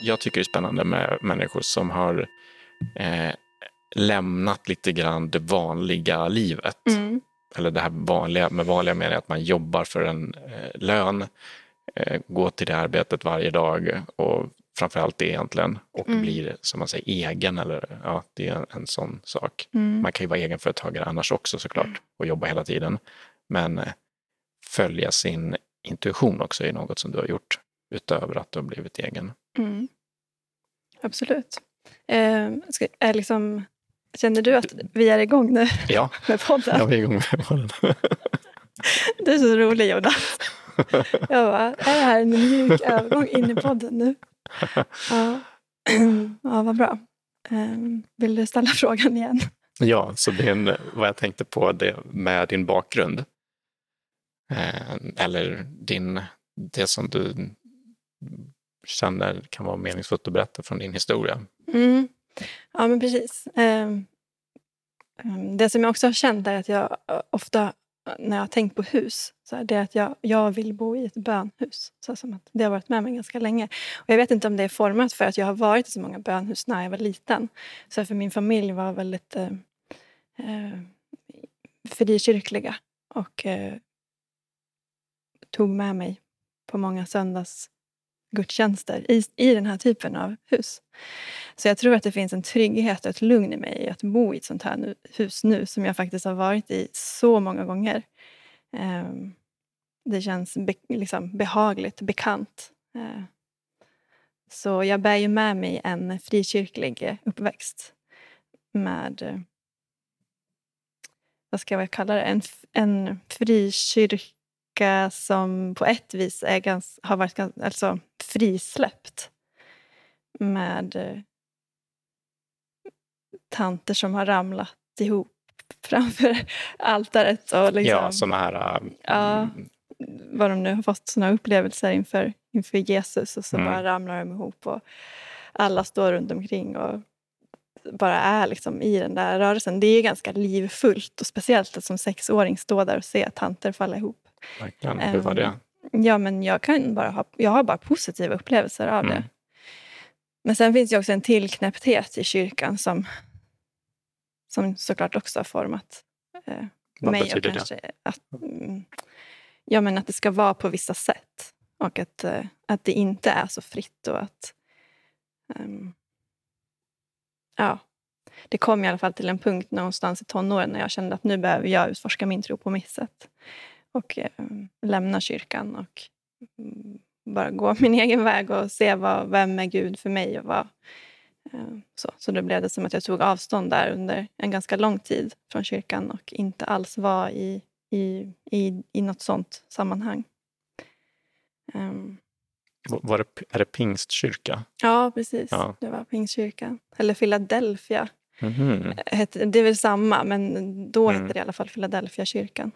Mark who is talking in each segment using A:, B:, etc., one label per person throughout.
A: Jag tycker det är spännande med människor som har eh, lämnat lite grann det vanliga livet.
B: Mm.
A: Eller det här vanliga, med vanliga menar jag att man jobbar för en eh, lön, eh, går till det arbetet varje dag och framförallt det egentligen och
B: Mm.
A: blir som man säger egen eller ja, det är en, en sån sak.
B: Mm.
A: Man kan ju vara egenföretagare annars också såklart och jobba hela tiden. Men eh, följa sin intuition också är något som du har gjort utöver att du har blivit egen.
B: Mm. Absolut. Eh, ska, är liksom, känner du att vi är igång nu
A: Ja,
B: med podden?
A: jag är igång med podden.
B: Du är så rolig Jonas. Jag bara, är det här en mjuk övergång in i podden nu? Ja, ja vad bra. Eh, vill du ställa frågan igen?
A: Ja, så din, vad jag tänkte på det med din bakgrund. Eh, eller din, det som du känner kan vara meningsfullt att berätta från din historia.
B: Mm. Ja, men precis. Ehm, ehm, det som jag också har känt är att jag eh, ofta när jag har tänkt på hus, så är det att jag, jag vill bo i ett bönhus. Så som att det har varit med mig ganska länge. Och jag vet inte om det är format för att jag har varit i så många bönhus när jag var liten. Så för min familj var väldigt eh, eh, frikyrkliga och eh, tog med mig på många söndags gudstjänster i, i den här typen av hus. Så jag tror att det finns en trygghet och ett lugn i mig i att bo i ett sånt här nu, hus nu som jag faktiskt har varit i så många gånger. Um, det känns be, liksom behagligt, bekant. Uh, så jag bär ju med mig en frikyrklig uppväxt med eh, vad ska jag kalla det, en, en frikyrk som på ett vis är gans, har varit gans, alltså frisläppt med eh, tanter som har ramlat ihop framför altaret. Och liksom,
A: Ja, sådana här...
B: Ja.
A: mm,
B: vad de nu har fått såna upplevelser inför, inför Jesus och så
A: Mm.
B: bara ramlar de ihop och alla står runt omkring och bara är liksom i den där rörelsen. Det är ganska livfullt och speciellt att som sexåring stå där och se tanter falla ihop.
A: Verkligen. Hur var det?
B: Ja, men jag, kan bara ha, jag har bara positiva upplevelser av
A: Mm.
B: det. Men sen finns det också en tillknäppthet i kyrkan som, som såklart också har format eh,
A: Vad
B: mig. Och
A: betyder det?
B: kanske att, mm, ja, men att det ska vara på vissa sätt. Och att, eh, att det inte är så fritt. och att ehm, ja, Det kom i alla fall till en punkt någonstans i tonåren när jag kände att nu behöver jag utforska min tro på mitt sätt. Och eh, lämna kyrkan och mm, bara gå min egen väg och se vad, vem är Gud för mig. och vad, eh, så. så då blev det som att jag tog avstånd där under en ganska lång tid från kyrkan och inte alls var i, i, i, i något sånt sammanhang. Ehm,
A: Var det, är det pingstkyrka?
B: ja, precis.
A: Ja.
B: Det var Pingstkyrkan. Eller Philadelphia. Hette- Det är väl samma, men då
A: Mm.
B: hette det i alla fall Philadelphia kyrkan.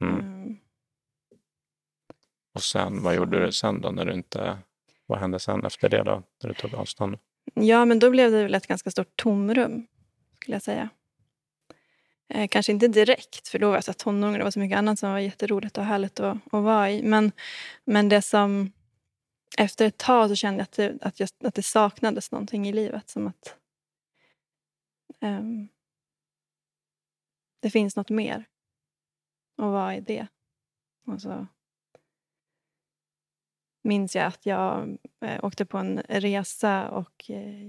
A: Mm.
B: Ehm,
A: och sen, vad gjorde du sen då? När du inte, vad hände sen efter det då? När du tog avstånd?
B: Ja, men då blev det väl ett ganska stort tomrum, skulle jag säga. Eh, kanske inte direkt, för då var jag så tonåring och det var så mycket annat som var jätteroligt och härligt att, att vara i. Men, men det som... Efter ett tag så kände jag att det, att, jag, att det saknades någonting i livet. Som att um, det finns något mer. Och vad är det? Och så minns jag att jag eh, åkte på en resa och eh,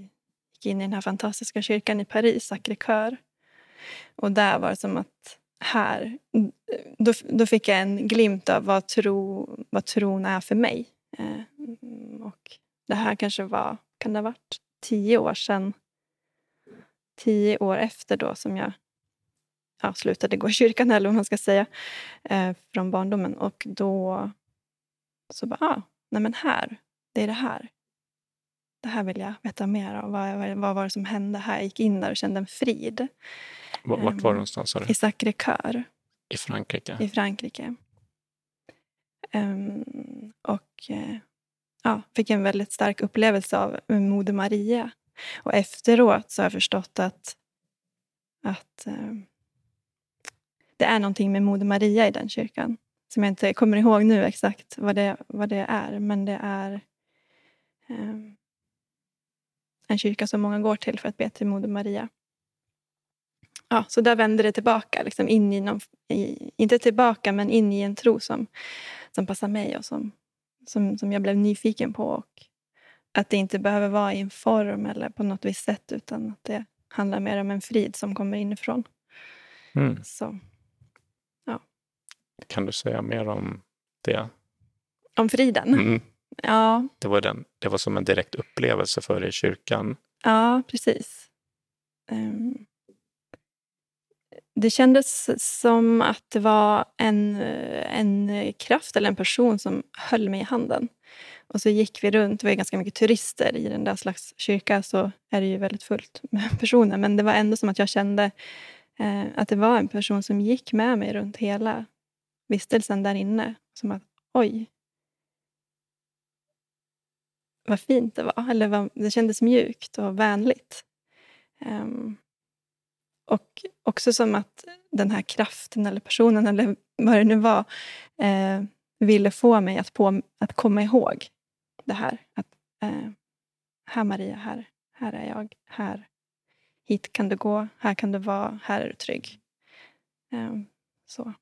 B: gick in i den här fantastiska kyrkan i Paris, Sacré-Cœur. Och där var det som att här, eh, då, då fick jag en glimt av vad, tro, vad tron är för mig. Eh, och det här kanske var, kan det ha varit tio år sedan? Tio år efter då som jag ja, slutade gå i kyrkan, eller vad man ska säga, eh, från barndomen. Och då så bara, ah, nej men här, det är det här. Det här vill jag veta mer om. Vad, vad, var det som hände här? Jag gick in där och kände en frid
A: Vart var du någonstans? Sa du?
B: i Sacré-Cœur
A: I Frankrike?
B: i Frankrike. Ehm, och eh, ja, fick en väldigt stark upplevelse av Moder Maria. Och efteråt så har jag förstått att, att eh, det är någonting med Moder Maria i den kyrkan. Som jag inte kommer ihåg nu exakt vad det, vad det är. Men det är eh, en kyrka som många går till för att be till Moder Maria. Ja, så där vände det tillbaka, liksom in i någon, i, inte tillbaka men in i en tro som, som passar mig och som, som, som jag blev nyfiken på. Och att det inte behöver vara i en form eller på något visst sätt utan att det handlar mer om en frid som kommer inifrån.
A: Mm.
B: Så,
A: Kan du säga mer om det?
B: om friden?
A: Mm.
B: Ja,
A: Det, var den, det var som en direkt upplevelse för dig i kyrkan.
B: ja, precis. Ehm, det kändes som att det var en, en kraft eller en person som höll mig i handen. Och så gick vi runt, det var ganska mycket turister i den där slags kyrka, så är det ju väldigt fullt med personer. Men det var ändå som att jag kände eh, att det var en person som gick med mig runt hela vistelsen där inne. Som att, oj. Vad fint det var. Eller vad, det kändes mjukt och vänligt. Um, och också som att den här kraften eller personen eller vad det nu var eh, ville få mig att, på, att komma ihåg det här. Att, eh, här Maria, här, här är jag. Här. Hit kan du gå, här kan du vara, här är du trygg. Ehm, så.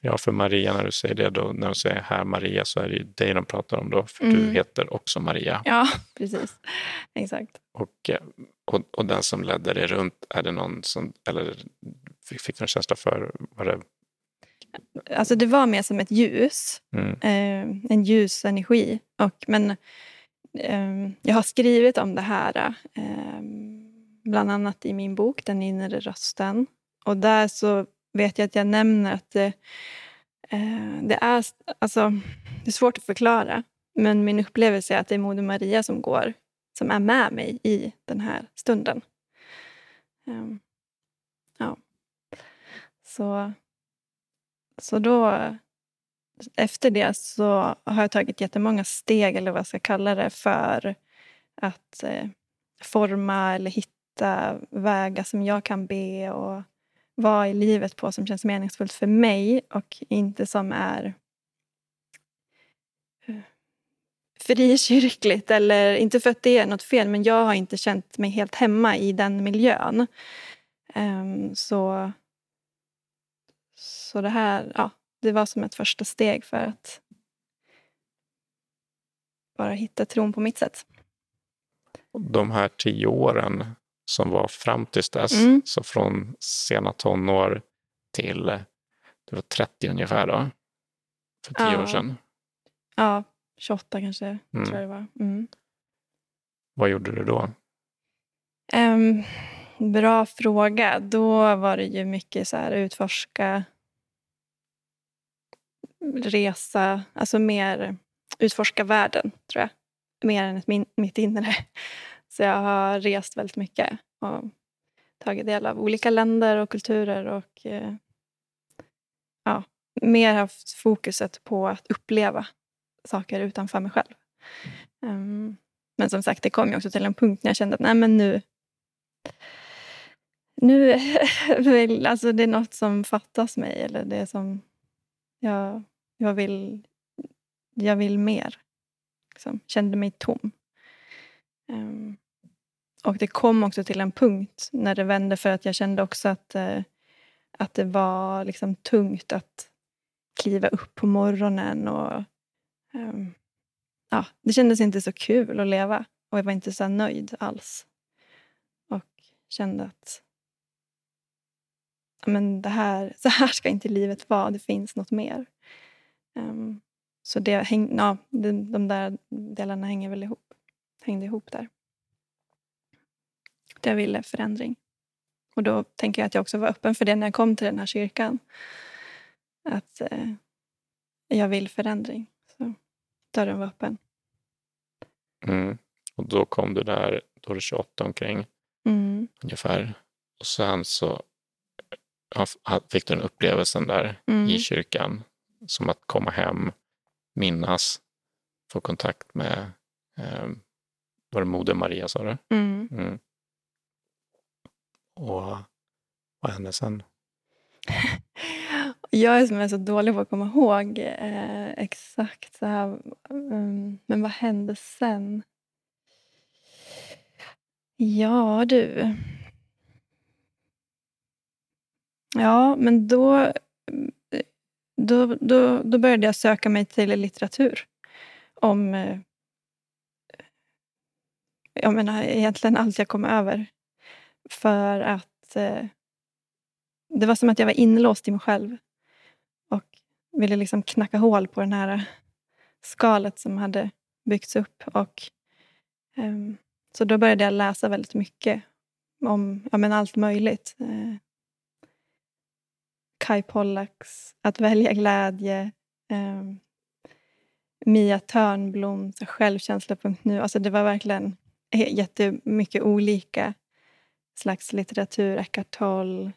A: Ja, för Maria, när du säger det, då, när de säger här Maria så är det ju dig de pratar om då, för du
B: Mm.
A: heter också Maria.
B: Ja, precis. Exakt.
A: Och, eh, och, och den som ledde dig runt, är det någon som, eller fick, fick du en känsla för, var det,
B: Alltså det var mer som ett ljus.
A: mm,
B: eh, en ljus energi. Och, men eh, jag har skrivit om det här eh, bland annat i min bok Den inre rösten. Och där så vet jag att jag nämner att det, eh, det, är, alltså, det är svårt att förklara. Men min upplevelse är att det är Moder Maria som går, som är med mig i den här stunden. Um, ja. Så, så då efter det så har jag tagit jättemånga steg, eller vad jag ska kalla det, för att eh, forma eller hitta vägar som jag kan be och vad i livet på som känns meningsfullt för mig och inte som är eh, frikyrkligt. Eller, inte för att det är något fel, men jag har inte känt mig helt hemma i den miljön. Um, så, så det här, ja, det var som ett första steg för att bara hitta tron på mitt sätt.
A: de här tio åren som var fram tills dess,
B: Mm.
A: så från sena tonår till du var 30 ungefär då, för tio
B: Ja.
A: år sedan.
B: Ja, 28 kanske,
A: Mm.
B: tror jag det var. Mm.
A: Vad gjorde du då?
B: Ehm, bra fråga. Då var det ju mycket så här utforska, resa, alltså mer utforska världen, tror jag. Mer än ett min, mitt inre. Så jag har rest väldigt mycket och tagit del av olika länder och kulturer och eh, ja, mer haft fokuset på att uppleva saker utanför mig själv. Um, men som sagt, det kom ju också till en punkt när jag kände att nej men nu nu vill, alltså det är något som fattas mig eller det som jag, jag, vill, jag vill mer. Liksom, kände mig tom. Um, och det kom också till en punkt när det vände för att jag kände också att, eh, att det var liksom tungt att kliva upp på morgonen. och ehm, ja, Det kändes inte så kul att leva och jag var inte så nöjd alls. Och kände att men det här, så här ska inte livet vara, det finns något mer. Um, så det häng, ja, de, de där delarna hänger väl ihop, hängde ihop där. Jag ville förändring. Och då tänker jag att jag också var öppen för det när jag kom till den här kyrkan. Att eh, jag vill förändring. Så dörren var öppen.
A: Mm. Och då kom du där, då var du 28 omkring
B: Mm.
A: ungefär. Och sen så fick du den upplevelsen där
B: Mm.
A: i kyrkan. Som att komma hem, minnas, få kontakt med, eh, var det Moder Maria sa du?
B: Mm.
A: Och vad hände sen?
B: Jag är som är så dålig på att komma ihåg eh, exakt så här. Um, men vad hände sen? Ja, du. Ja, men då, då, då, då började jag söka mig till litteratur om eh, jag menar, egentligen allt jag kom över. För att eh, det var som att jag var inlåst i mig själv och ville liksom knacka hål på det här skalet som hade byggts upp. Och, eh, så då började jag läsa väldigt mycket om ja, men allt möjligt. Eh, Kai Pollaks Att välja glädje. Eh, Mia Törnblom, Självkänsla.nu. Alltså det var verkligen eh, jättemycket olika slags litteratur. Eckart Tolle.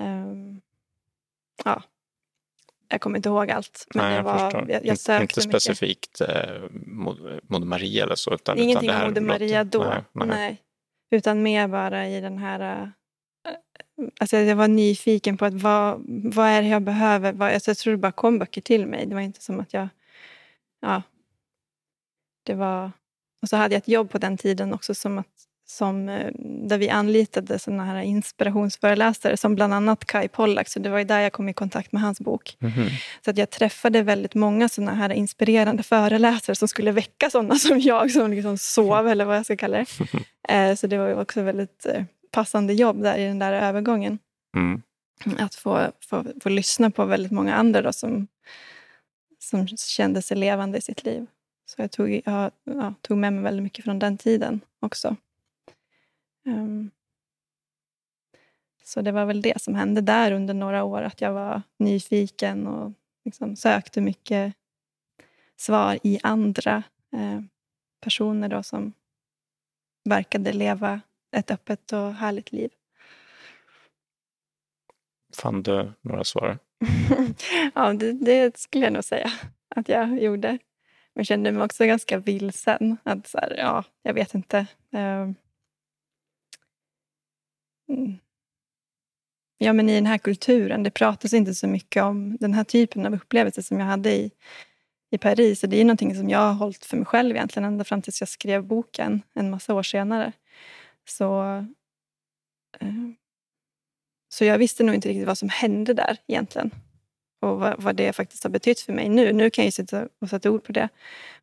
B: Um, ja. Jag kommer inte ihåg allt.
A: Men Nej, jag, var, jag, jag sökte Inte specifikt eh, Moder Maria eller så? Utan,
B: Ingenting
A: utan
B: Moder Maria då. Nej, nej. nej, Utan mer bara i den här... Uh, alltså jag var nyfiken på att vad, vad är det jag behöver? Vad, alltså jag tror det bara kom böcker till mig. Det var inte som att jag... Ja, det var och så hade jag ett jobb på den tiden också som att, som, eh, där vi anlitade såna här inspirationsföreläsare som bland annat Kai Pollak. Så det var där jag kom i kontakt med hans bok. Mm -hmm. Så att jag träffade väldigt många såna här inspirerande föreläsare som skulle väcka såna som jag som liksom sov, eller vad jag ska kalla det. Eh, så det var också väldigt eh, passande jobb där i den där övergången. Mm. Att få, få, få lyssna på väldigt många andra då, som, som kände sig levande i sitt liv. Så jag tog, jag, ja, tog med mig väldigt mycket från den tiden också. Um, så det var väl det som hände där under några år, att jag var nyfiken och liksom sökte mycket svar i andra eh, personer då som verkade leva ett öppet och härligt liv.
A: Fann du några svar?
B: ja, det, det, skulle jag nog säga att jag gjorde. Men kände mig också ganska vilsen. Att så här, ja, jag vet inte. Ehm. Ja, men i den här kulturen, det pratas inte så mycket om den här typen av upplevelser som jag hade i, i Paris. Och det är någonting som jag har hållit för mig själv egentligen ända fram tills jag skrev boken en massa år senare. Så, eh, så jag visste nog inte riktigt vad som hände där egentligen och vad, vad, det faktiskt har betytt för mig nu. Nu kan jag sitta och sätta ord på det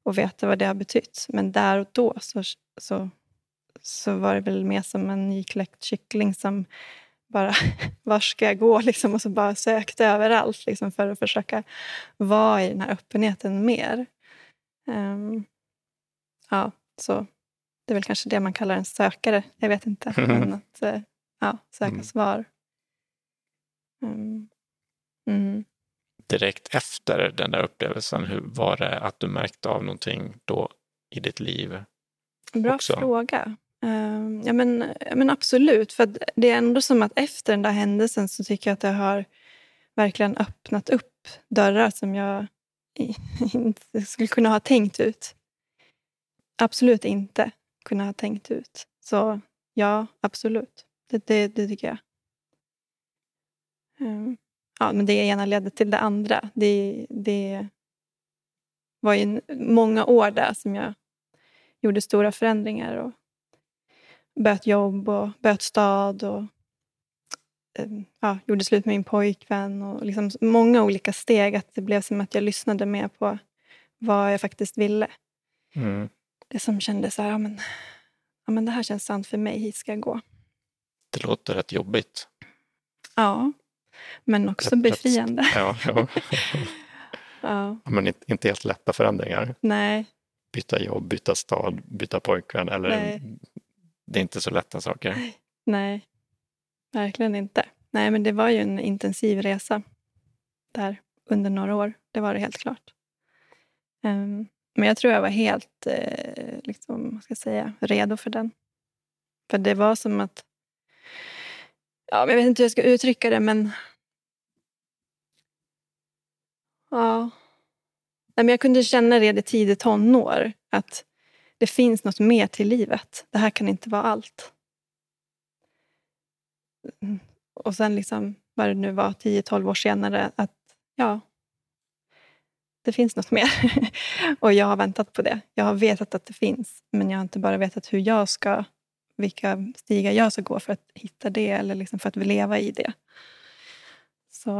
B: och veta vad det har betytt. Men där och då så, så, så var det väl mer som en nykläckt kyckling som bara, var ska jag gå? Liksom, och så bara sökte överallt liksom, för att försöka vara i den här öppenheten mer. Um, ja, så det är väl kanske det man kallar en sökare. Jag vet inte. Men att uh, ja, söka mm. svar. Um,
A: mm direkt efter den där upplevelsen, hur var det att du märkte av någonting då i ditt liv?
B: Bra också? fråga. Ehm, ja, men, men absolut. För det är ändå som att efter den där händelsen så tycker jag att det har verkligen öppnat upp dörrar som jag inte skulle kunna ha tänkt ut. Absolut inte kunna ha tänkt ut. Så ja, absolut. Det, det, det tycker jag. Um, ja, men det ena ledde till det andra. Det, det var ju många år där som jag gjorde stora förändringar. och Böt jobb och böt stad. och ehm, ja, Gjorde slut med min pojkvän. och liksom Många olika steg. Att det blev som att jag lyssnade mer på vad jag faktiskt ville. Mm. Det som kändes så här, ja, men, ja, men det här känns sant för mig, hit ska jag gå.
A: Det låter rätt jobbigt.
B: Ja, men också lätt, befriande.
A: Ja, ja. ja. Men inte helt lätta förändringar.
B: Nej.
A: Byta jobb, byta stad, byta pojkvän. Eller, Nej. Det är inte så lätta saker.
B: Nej, verkligen inte. Nej, men det var ju en intensiv resa där under några år. Det var det helt klart. Um, men jag tror jag var helt eh, liksom, vad ska jag säga, redo för den. För det var som att... Ja, jag vet inte hur jag ska uttrycka det, men Ja. Nej, men jag kunde känna det i tidigt tonår. Att det finns något mer till livet. Det här kan inte vara allt. Och sen, liksom, vad det nu var, 10-12 år senare, att ja, det finns något mer. och jag har väntat på det. Jag har vetat att det finns, men jag har inte bara vetat hur jag ska vilka stigar jag ska gå för att hitta det eller liksom för att leva i det. Så,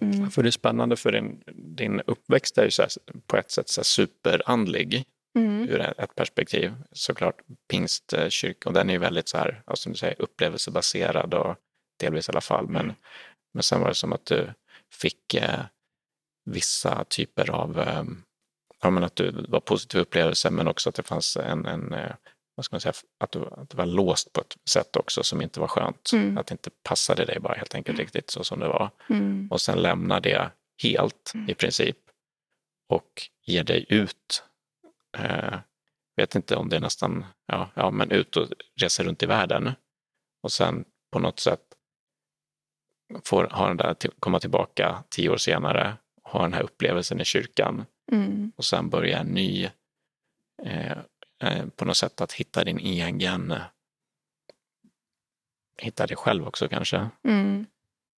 A: mm. För det är spännande för din, din uppväxt är ju så här, på ett sätt så superandlig mm. ur ett perspektiv. Såklart pingstkyrkan, och den är väldigt så här, som du säger, upplevelsebaserad och delvis i alla fall. Men, mm. men sen var det som att du fick eh, vissa typer av, eh, ja men att du var positiva upplevelser men också att det fanns en, en eh, vad ska man säga, att du, att du var låst på ett sätt också som inte var skönt. Mm. Att det inte passade dig bara helt enkelt riktigt så som det var. Mm. Och sen lämna det helt mm. i princip och ge dig ut. Eh, vet inte om det är nästan, ja, ja men ut och resa runt i världen. Och sen på något sätt får ha den där, komma tillbaka tio år senare, ha den här upplevelsen i kyrkan mm. och sen börja en ny eh, Eh, på något sätt att hitta din egen, hitta dig själv också kanske. Mm.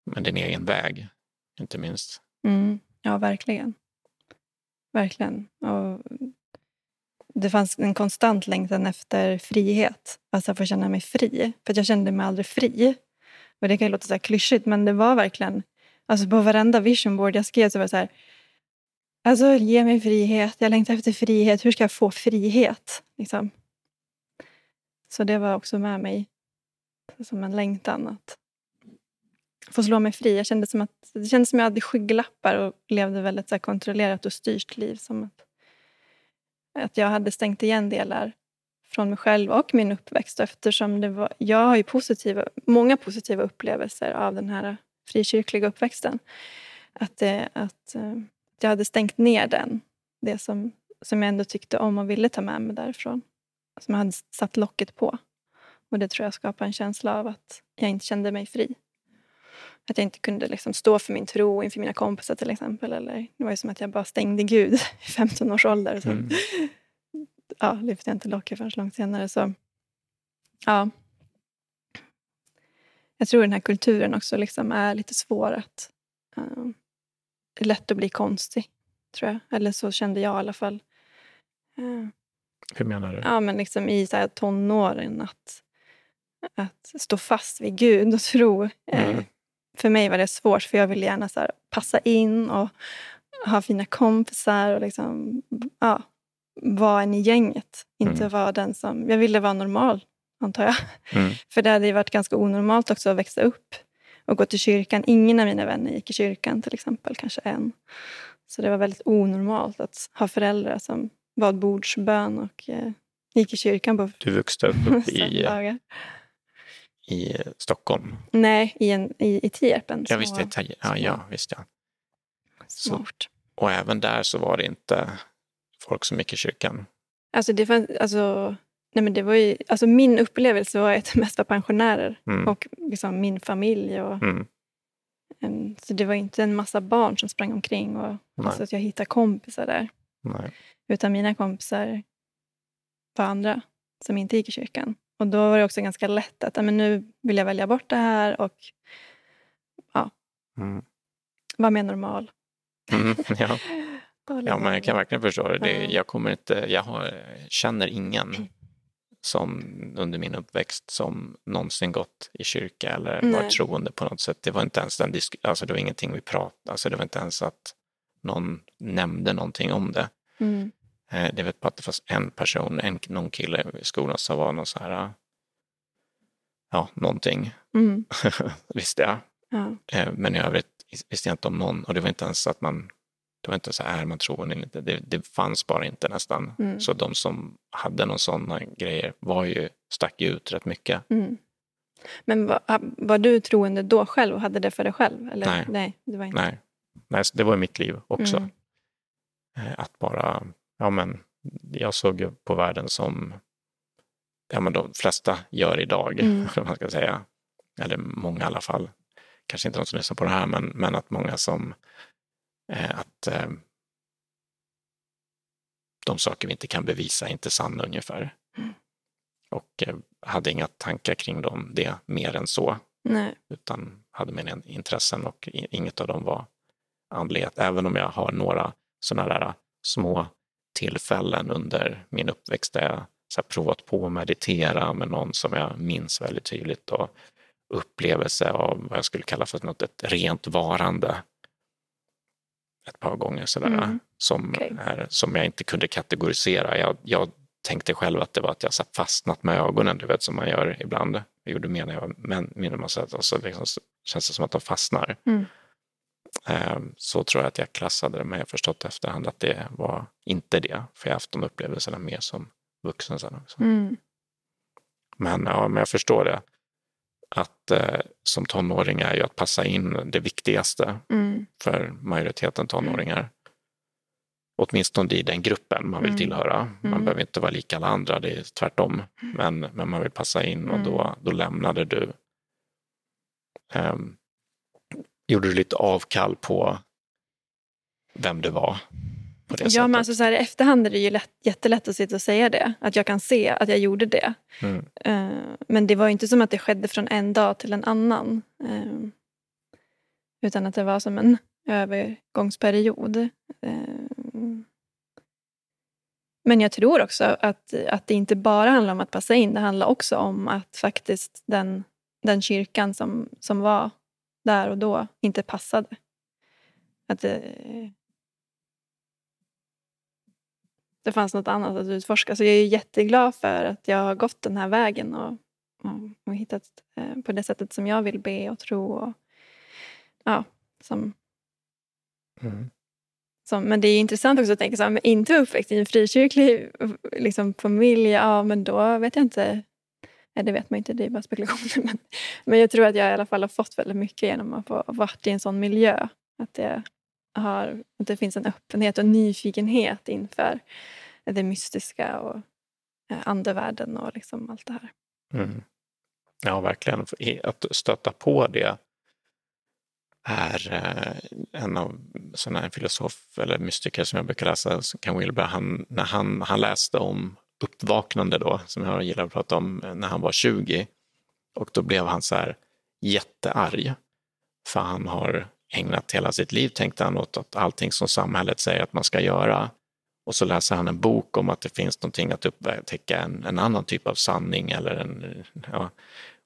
A: Men din egen väg, inte minst.
B: Mm. Ja, verkligen. Verkligen. Och det fanns en konstant längtan efter frihet. Alltså att få känna mig fri. För jag kände mig aldrig fri. Och det kan ju låta så här klyschigt men det var verkligen, alltså på varenda vision board jag skrev så var det så här, Alltså, ge mig frihet. Jag längtar efter frihet. Hur ska jag få frihet? Liksom. Så det var också med mig som en längtan att få slå mig fri. Jag kände som att, det kändes som att jag hade skygglappar och levde väldigt så här, kontrollerat och styrt liv. Som att, att jag hade stängt igen delar från mig själv och min uppväxt. Eftersom det var, jag har ju positiva, många positiva upplevelser av den här frikyrkliga uppväxten. Att, eh, att eh, att jag hade stängt ner den. Det som, som jag ändå tyckte om och ville ta med mig därifrån. Som jag hade satt locket på. Och det tror jag skapade en känsla av att jag inte kände mig fri. Att jag inte kunde liksom stå för min tro inför mina kompisar till exempel. Eller, det var ju som att jag bara stängde Gud i 15 års ålder. Så, mm. ja, lyfte jag inte locket förrän långt senare. Så, ja. Jag tror den här kulturen också liksom är lite svår att uh, lätt att bli konstig, tror jag. Eller så kände jag i alla fall.
A: Eh, Hur menar du?
B: Ja, men liksom i så här tonåren. Att, att stå fast vid Gud och tro. Eh, mm. För mig var det svårt, för jag ville gärna så passa in och ha fina kompisar och liksom, ja, vara en i gänget. Inte mm. vara den som... Jag ville vara normal, antar jag. Mm. För det hade varit ganska onormalt också att växa upp och gå till kyrkan. Ingen av mina vänner gick i kyrkan till exempel, kanske en. Så det var väldigt onormalt att ha föräldrar som bad bordsbön och eh, gick i kyrkan på
A: Du växte upp i, i Stockholm?
B: Nej, i, en, i, i Tierpen.
A: Ja, visst, i, ja, ja, visst ja. Smart. och även där så var det inte folk som gick i kyrkan?
B: Alltså, det fanns, alltså Nej, men det var ju, alltså min upplevelse var att det mest var pensionärer mm. och liksom min familj. Och, mm. um, så det var inte en massa barn som sprang omkring och alltså att jag hittade kompisar där.
A: Nej.
B: Utan mina kompisar var andra som inte gick i kyrkan. Och då var det också ganska lätt att men nu vill jag välja bort det här och ja, mm. vara mer normal.
A: Mm, ja. ja, men jag kan verkligen förstå det. det jag, kommer inte, jag har, känner ingen som under min uppväxt som någonsin gått i kyrka eller Nej. varit troende på något sätt. Det var inte ens den alltså det var ingenting vi pratade, alltså det var inte ens att någon nämnde någonting om det. Mm. Eh, det vet bara att det fanns en person, en, någon kille i skolan som var någon så här, ja, någonting. Mm. visste jag. Ja. Eh, men i övrigt visste jag inte om någon och det var inte ens att man det var inte så här man troende eller inte. Det, det fanns bara inte nästan. Mm. Så de som hade någon sådana grejer var ju, stack ut rätt mycket.
B: Mm. Men var, var, du troende då själv och hade det för dig själv? Eller?
A: Nej.
B: Nej,
A: det var inte. Nej. Nej, det var i mitt liv också. Mm. Eh, att bara, ja men, jag såg ju på världen som ja, men de flesta gör idag, mm. man ska säga. Eller många i alla fall. Kanske inte de som lyssnar på det här, men, men att många som Eh, att eh, de saker vi inte kan bevisa är inte sanna ungefär. Mm. Och eh, hade inga tankar kring dem, det mer än så.
B: Nej.
A: Utan hade mina intressen och inget av dem var andlighet. Även om jag har några sådana där små tillfällen under min uppväxt där jag så provat på att meditera med någon som jag minns väldigt tydligt och upplevelse av vad jag skulle kalla för något, ett rent varande ett par gånger sådär, mm. som, okay. är, som jag inte kunde kategorisera. Jag, jag tänkte själv att det var att jag satt fastnat med ögonen, du vet som man gör ibland. Jag gjorde mer när jag var mindre, man satt, och så liksom, känns det som att de fastnar. Mm. Ehm, så tror jag att jag klassade det, men jag har förstått efterhand att det var inte det. För jag har haft de upplevelserna mer som vuxen sen också. Mm. Men, ja, men jag förstår det. Att eh, som tonåring är ju att passa in det viktigaste mm. för majoriteten tonåringar. Åtminstone i den gruppen man vill mm. tillhöra. Man mm. behöver inte vara lik alla andra, det är tvärtom. Men, men man vill passa in och då, mm. då lämnade du um, gjorde du lite avkall på vem du var. På det
B: ja,
A: sättet.
B: men alltså så här, i efterhand är det ju lätt, jättelätt att sitta och säga det. Att jag kan se att jag gjorde det. Mm. Uh, men det var inte som att det skedde från en dag till en annan. Uh, utan att det var som en övergångsperiod. Uh, men jag tror också att, att det inte bara handlar om att passa in. Det handlar också om att faktiskt den, den kyrkan som, som var där och då inte passade. Att det, det fanns något annat att utforska. Så jag är jätteglad för att jag har gått den här vägen och, och, och hittat eh, på det sättet som jag vill be och tro. Och, ja, som, mm. som, men det är intressant också att tänka så här, men inte uppväxt i en frikyrklig liksom, familj, ja men då vet jag inte det vet man inte, det är bara spekulationer. Men, men jag tror att jag i alla fall har fått väldigt mycket genom att ha varit i en sån miljö. Att det, har, att det finns en öppenhet och nyfikenhet inför det mystiska och eh, andevärlden och liksom allt det här. Mm.
A: Ja, verkligen. Att stöta på det är eh, en av sådana här filosof eller mystiker som jag brukar läsa, Ken Wilber, han, när han, han läste om uppvaknande då, som jag gillar att prata om, när han var 20. Och då blev han så här jättearg. För han har ägnat hela sitt liv, tänkte han, åt att allting som samhället säger att man ska göra. Och så läser han en bok om att det finns någonting att upptäcka, en, en annan typ av sanning. Eller en, ja,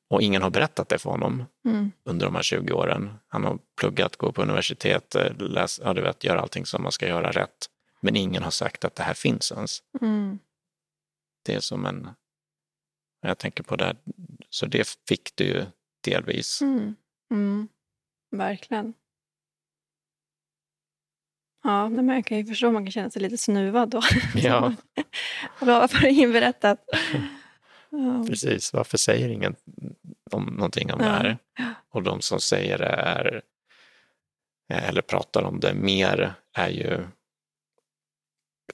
A: och ingen har berättat det för honom mm. under de här 20 åren. Han har pluggat, går på universitet, läs, ja, du vet, gör allting som man ska göra rätt. Men ingen har sagt att det här finns ens. Mm det är som en... Jag tänker på det, så det fick du ju delvis.
B: Mm. Mm. Verkligen. Ja, men jag kan ju förstå att man kan känna sig lite snuvad då.
A: Ja.
B: Varför har ingen berättat?
A: Ja. Precis, varför säger ingen om någonting om ja. det här? Och de som säger det är, eller pratar om det mer är ju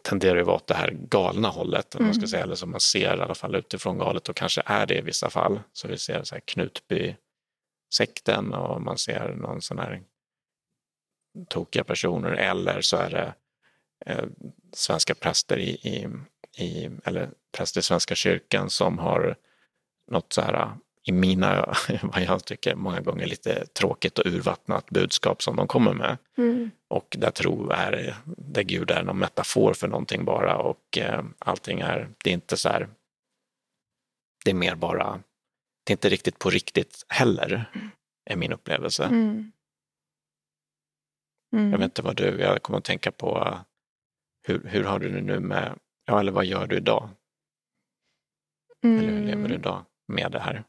A: tenderar ju vara åt det här galna hållet, mm. man ska mm. säga, eller som man ser i alla fall utifrån galet och kanske är det i vissa fall. Så vi ser så här Knutby-sekten och man ser någon sån här tokiga personer eller så är det eh, svenska präster i, i, i, eller präster i Svenska kyrkan som har något så här i mina, vad jag tycker många gånger lite tråkigt och urvattnat budskap som de kommer med. Mm. Och där tro är, där Gud är någon metafor för någonting bara och eh, allting är, det är inte så här, det är mer bara, det är inte riktigt på riktigt heller, är min upplevelse. Mm. Mm. Jag vet inte vad du, jag kommer att tänka på, hur, hur har du det nu med, ja eller vad gör du idag? Eller hur lever du mm. idag med det här?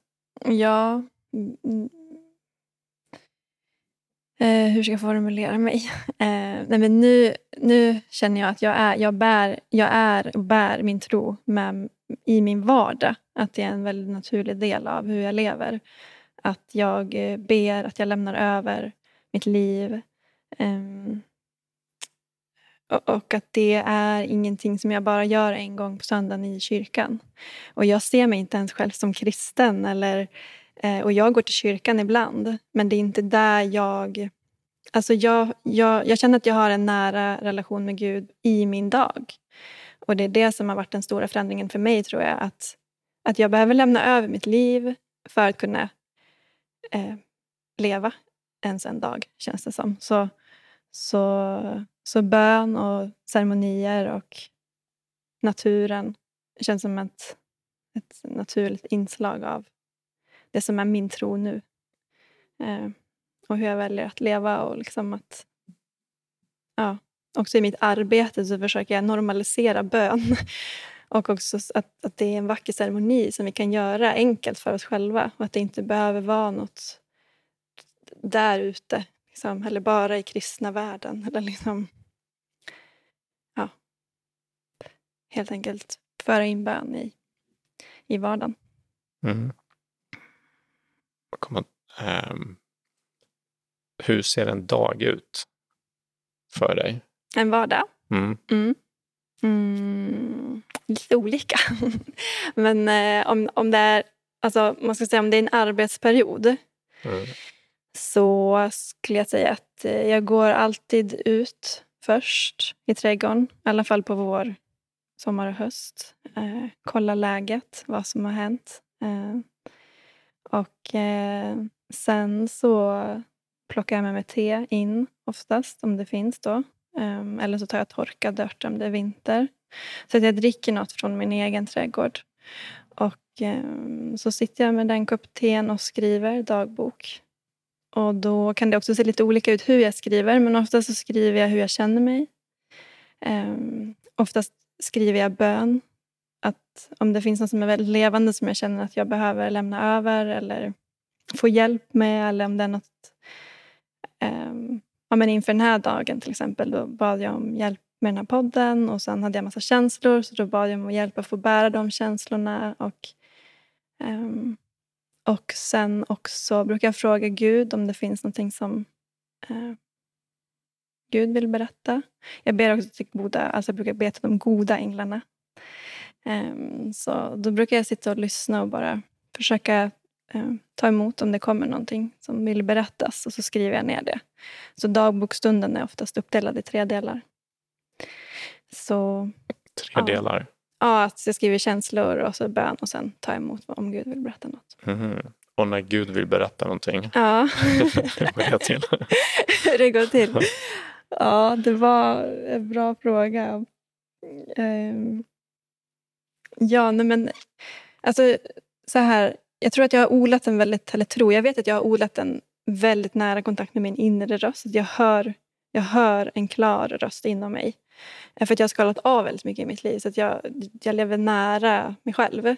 B: Ja. Mm, mm. Eh, hur ska jag formulera mig? Eh, nej men nu, nu känner jag att jag är, jag, bär, jag är och bär min tro med, i min vardag. Att det är en väldigt naturlig del av hur jag lever. Att jag eh, ber, att jag lämnar över mitt liv. Um, och att det är ingenting som jag bara gör en gång på söndagen i kyrkan. Och jag ser mig inte ens själv som kristen. Eller, eh, och jag går till kyrkan ibland, men det är inte där jag... Alltså jag, jag, jag känner att jag har en nära relation med Gud i min dag. Och det är det som har varit den stora förändringen för mig, tror jag. Att, att jag behöver lämna över mitt liv för att kunna eh, leva ens en dag, känns det som. Så, så så bön och ceremonier och naturen känns som ett, ett naturligt inslag av det som är min tro nu. Eh, och hur jag väljer att leva och liksom att... Ja, också i mitt arbete så försöker jag normalisera bön. Och också att, att det är en vacker ceremoni som vi kan göra enkelt för oss själva. Och att det inte behöver vara något där ute. Liksom, eller bara i kristna världen. Eller liksom, ja, helt enkelt föra in bön i, i vardagen.
A: Mm. Kommer, um, hur ser en dag ut för dig?
B: En vardag?
A: Mm.
B: Mm. Mm, lite olika. Men eh, om, om det är alltså, man ska säga om det är en arbetsperiod
A: Mm.
B: så skulle jag säga att eh, jag går alltid ut först i trädgården. I alla fall på vår, sommar och höst. Eh, kolla läget, vad som har hänt. Eh, och eh, sen så plockar jag med mig te in oftast, om det finns då. Ehm, eller så tar jag torkad ört om det är vinter. Så att jag dricker något från min egen trädgård. Och ehm, så sitter jag med den kopp teen och skriver dagbok. Och då kan det också se lite olika ut hur jag skriver. Men ofta så skriver jag hur jag känner mig. Um, oftast skriver jag bön. Att om det finns något som är väldigt levande som jag känner att jag behöver lämna över eller få hjälp med. Eller om det är något um, ja, men inför den här dagen till exempel, då bad jag om hjälp med den här podden och sen hade jag massa känslor så då bad jag om hjälp att få bära de känslorna. Och, um, och sen också brukar jag fråga Gud om det finns någonting som uh, Gud vill berätta. Jag ber också till goda, alltså jag brukar be till de goda änglarna. Um, så då brukar jag sitta och lyssna och bara försöka eh, ta emot om det kommer någonting som vill berättas och så skriver jag ner det. Så dagbokstunden är oftast uppdelad i tre delar. Så,
A: Tre
B: Ja.
A: delar.
B: ja, att jag skriver känslor och så bön och sen ta emot om Gud vill berätta något.
A: Mhm. Och när Gud vill berätta någonting,
B: Ja,
A: hur går det till?
B: det går till. Ja, det var en bra fråga. Ehm, ja, nej men alltså så här. Jag tror att jag har odlat en väldigt, eller tror, jag vet att jag har odlat en väldigt nära kontakt med min inre röst. Att Jag hör, jag hör en klar röst inom mig. Eh, för att jag har skalat av väldigt mycket i mitt liv. Så att jag, jag lever nära mig själv. Det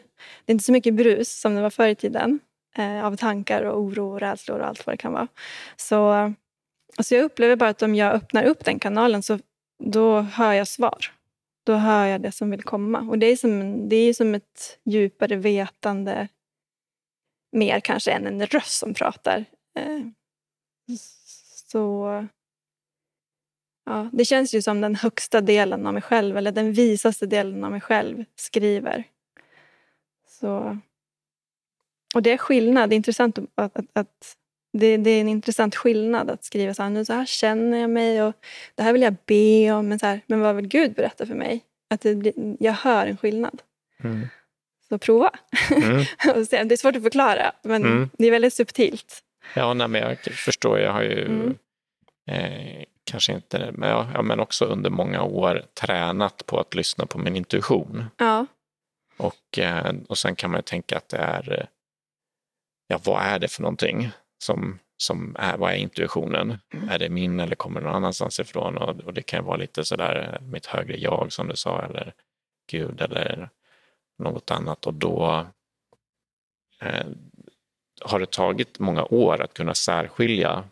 B: är inte så mycket brus som det var förr i tiden. Eh, av tankar och oro och rädslor och allt vad det kan vara. Så, alltså jag upplever bara att om jag öppnar upp den kanalen så då hör jag svar. Då hör jag det som vill komma. Och det är som, det är som ett djupare vetande. Mer kanske än en röst som pratar. Eh, så ja, det känns ju som den högsta delen av mig själv. Eller den visaste delen av mig själv skriver. Så, och det är skillnad. Det är intressant att, att, att det, det är en intressant skillnad att skriva så här, nu så här känner jag mig och det här vill jag be om. Men, så här, men vad vill Gud berätta för mig? Att blir, jag hör en skillnad.
A: Mm.
B: Så prova.
A: Mm.
B: Det är svårt att förklara, men
A: Mm.
B: det är väldigt subtilt.
A: Ja, nej, men jag förstår. Jag har ju
B: Mm.
A: eh, kanske inte, men, ja, men också under många år tränat på att lyssna på min intuition.
B: Ja,
A: Och, eh, och sen kan man ju tänka att det är, ja vad är det för någonting som, som är, vad är intuitionen?
B: Mm.
A: Är det min eller kommer det någon annanstans ifrån? Och, och det kan vara lite sådär mitt högre jag som du sa eller Gud eller något annat. Och då eh, har det tagit många år att kunna särskilja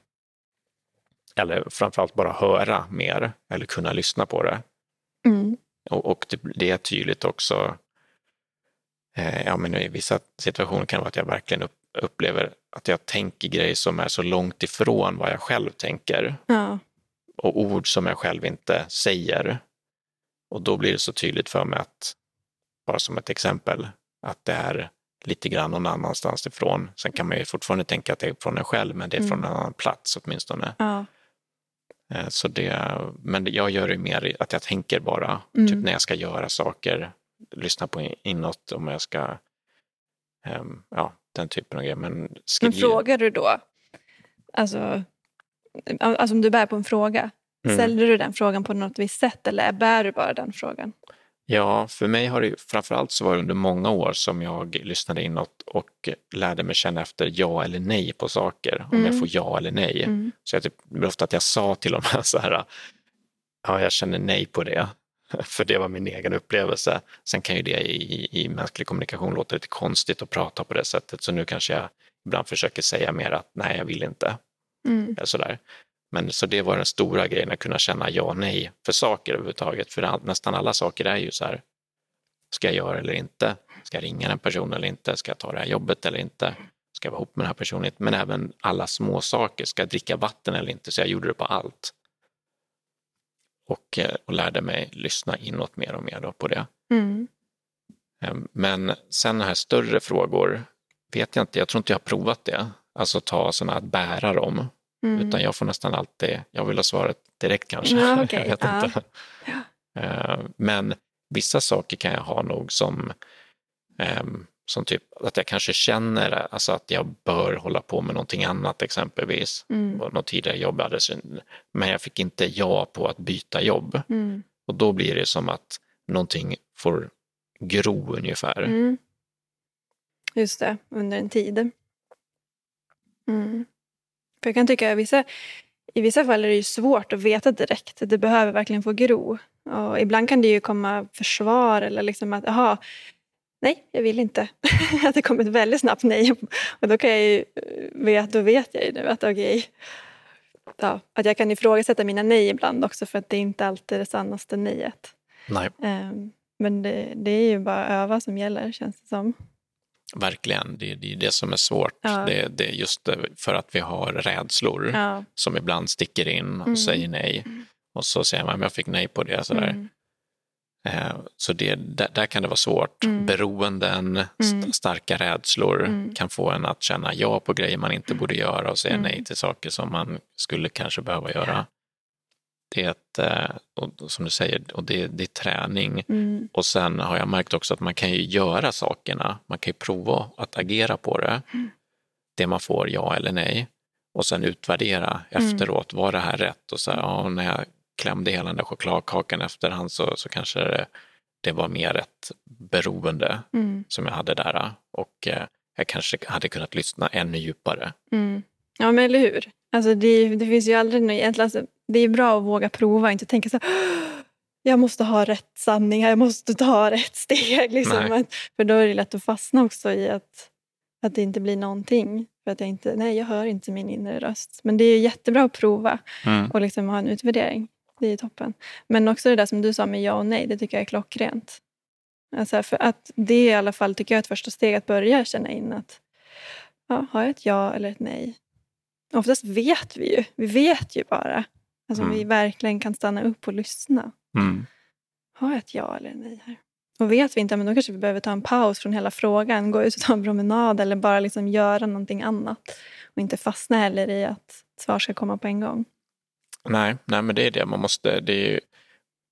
A: eller framförallt bara höra mer eller kunna lyssna på det.
B: mm.
A: Och, och det, det är tydligt också. Eh, ja, men I vissa situationer kan det vara att jag verkligen upp, upplever att jag tänker grejer som är så långt ifrån vad jag själv tänker
B: ja,
A: och ord som jag själv inte säger. Och då blir det så tydligt för mig att, bara som ett exempel, att det är lite grann någon annanstans ifrån. Sen kan man ju fortfarande tänka att det är från en själv, men det är från
B: Mm.
A: en annan plats åtminstone.
B: ja,
A: Eh, Så det, men jag gör det mer att jag tänker bara,
B: Mm.
A: typ när jag ska göra saker, lyssna på in- inåt om jag ska, ehm, ja, den typen av grejer. Men,
B: Men frågar du då? Alltså, alltså om du bär på en fråga.
A: Mm.
B: Ställer du den frågan på något visst sätt eller bär du bara den frågan?
A: Ja, för mig har det framförallt så var det under många år som jag lyssnade inåt och lärde mig känna efter ja eller nej på saker. Om
B: Mm.
A: jag får ja eller nej.
B: Mm.
A: Så jag typ, ofta att jag sa till dem så här, ja jag känner nej på det. För det var min egen upplevelse. Sen kan ju det i, i mänsklig kommunikation låta lite konstigt att prata på det sättet. Så nu kanske jag ibland försöker säga mer att nej, jag vill inte.
B: Mm.
A: Sådär. Men så det var den stora grejen, att kunna känna ja och nej för saker överhuvudtaget. För nästan alla saker är ju så här, ska jag göra eller inte? Ska jag ringa den personen eller inte? Ska jag ta det här jobbet eller inte? Ska jag vara ihop med den här personen? Men även alla små saker. Ska jag dricka vatten eller inte? Så jag gjorde det på allt. Och, eh, och lärde mig lyssna inåt mer och mer då på det.
B: Mm.
A: Eh, Men sen här större frågor vet jag inte, jag tror inte jag har provat det. Alltså ta sådana att bära dem.
B: Mm.
A: Utan jag får nästan alltid, jag vill ha svaret direkt kanske.
B: Ja, okej.
A: jag vet
B: Ja.
A: inte. Eh, Men vissa saker kan jag ha nog som, ehm, som typ att jag kanske känner alltså att jag bör hålla på med någonting annat exempelvis.
B: Mm.
A: Och något tidigare jobb hade men jag fick inte ja på att byta jobb.
B: Mm.
A: Och då blir det som att någonting får gro ungefär.
B: Mm. Just det, under en tid. Mm. För jag kan tycka att vissa, i vissa fall är det ju svårt att veta direkt. Det behöver verkligen få gro. Och ibland kan det ju komma försvar eller liksom att jaha, nej, jag vill inte. att det kommer ett väldigt snabbt nej. Och då kan jag ju vet, då vet jag ju nu att okej. Ja, att jag kan ifrågasätta mina nej ibland också för att det är inte alltid är det sannaste nejet.
A: Nej,
B: Ehm, Men det, det är ju bara öva som gäller känns det som.
A: verkligen. Det, det är det som är svårt.
B: Ja.
A: Det, det är just det, för att vi har rädslor
B: Ja.
A: som ibland sticker in och
B: Mm.
A: säger nej. Och så säger man, jag fick nej på det. Sådär.
B: Mm.
A: Eh, Så det, där, där kan det vara svårt.
B: Mm.
A: Beroenden,
B: Mm.
A: st- starka rädslor
B: Mm.
A: kan få en att känna ja på grejer man inte borde göra och säga
B: Mm.
A: nej till saker som man skulle kanske behöva göra. Det är ett, eh, och som du säger, och det, det är träning.
B: Mm.
A: Och sen har jag märkt också att man kan ju göra sakerna, man kan ju prova att agera på det.
B: Mm.
A: Det man får ja eller nej. Och sen utvärdera
B: Mm.
A: efteråt, var det här rätt? Och så här, ja, när jag klämde hela den där chokladkakan efterhand så, så kanske det, det var mer ett beroende
B: Mm.
A: som jag hade där. Och eh, jag kanske hade kunnat lyssna ännu djupare.
B: Mm. Ja, men eller hur? Alltså det, det finns ju aldrig något egentligen. Alltså, det är bra att våga prova och inte tänka så här, "Åh, jag måste ha rätt sanning jag måste ta rätt steg. Liksom. För då är det lätt att fastna också i att, att det inte blir någonting. För att jag inte, nej, jag hör inte min inre röst. Men det är jättebra att prova och liksom ha en utvärdering. Det är toppen. Men också det där som du sa med ja och nej, det tycker jag är klockrent. Alltså för att det är i alla fall, tycker jag, ett första steg att börja känna in att ja, har jag ett ja eller ett nej? Oftast vet vi ju. Vi vet ju bara. Alltså
A: Mm.
B: vi verkligen kan stanna upp och lyssna.
A: Mm.
B: Har jag ett ja eller ett nej här? Och vet vi inte, men då kanske vi behöver ta en paus från hela frågan. Gå ut och ta en promenad eller bara liksom göra någonting annat. Och inte fastna heller i att svar ska komma på en gång.
A: Nej, nej, men det är det man måste. Det är ju,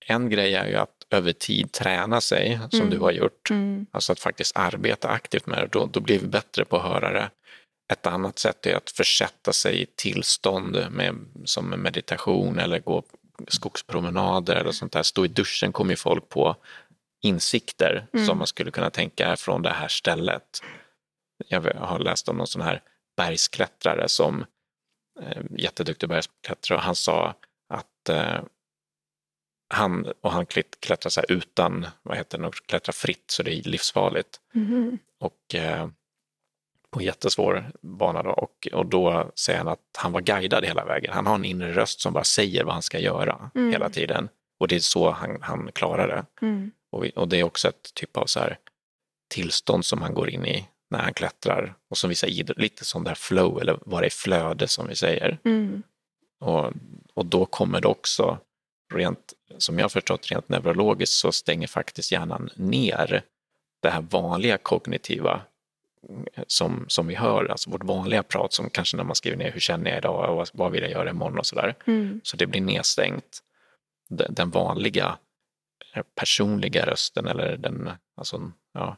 A: en grej är ju att över tid träna sig, som
B: Mm.
A: du har gjort.
B: Mm.
A: Alltså att faktiskt arbeta aktivt med det. Då, då blir vi bättre på att höra det. Ett annat sätt är att försätta sig i tillstånd med, som med meditation eller gå skogspromenader eller sånt där. Stå i duschen kommer ju folk på insikter
B: Mm.
A: som man skulle kunna tänka är från det här stället. Jag har läst om någon sån här bergsklättrare som jätteduktig bergsklättrare och han sa att eh, han, och han klätt- klättrar så utan, vad heter det, klättrar fritt så det är livsfarligt.
B: Mhm.
A: Och eh, på jättesvår bana då. Och, och då säger han att han var guidad hela vägen. Han har en inre röst som bara säger vad han ska göra
B: Mm.
A: hela tiden. Och det är så han, han klarar det.
B: Mm.
A: Och, och det är också ett typ av så här tillstånd som han går in i när han klättrar. Och som vi säger, lite som det här flow eller vad det är flöde som vi säger.
B: Mm.
A: Och, och då kommer det också, rent, som jag har förstått rent neurologiskt, så stänger faktiskt hjärnan ner det här vanliga kognitiva mm, som, som vi hör, alltså vårt vanliga prat som kanske när man skriver ner hur känner jag idag och vad- vill jag göra imorgon och sådär.
B: Mm.
A: Så det blir nedstängt. Den, vanliga eh, personliga rösten eller den, alltså, ja,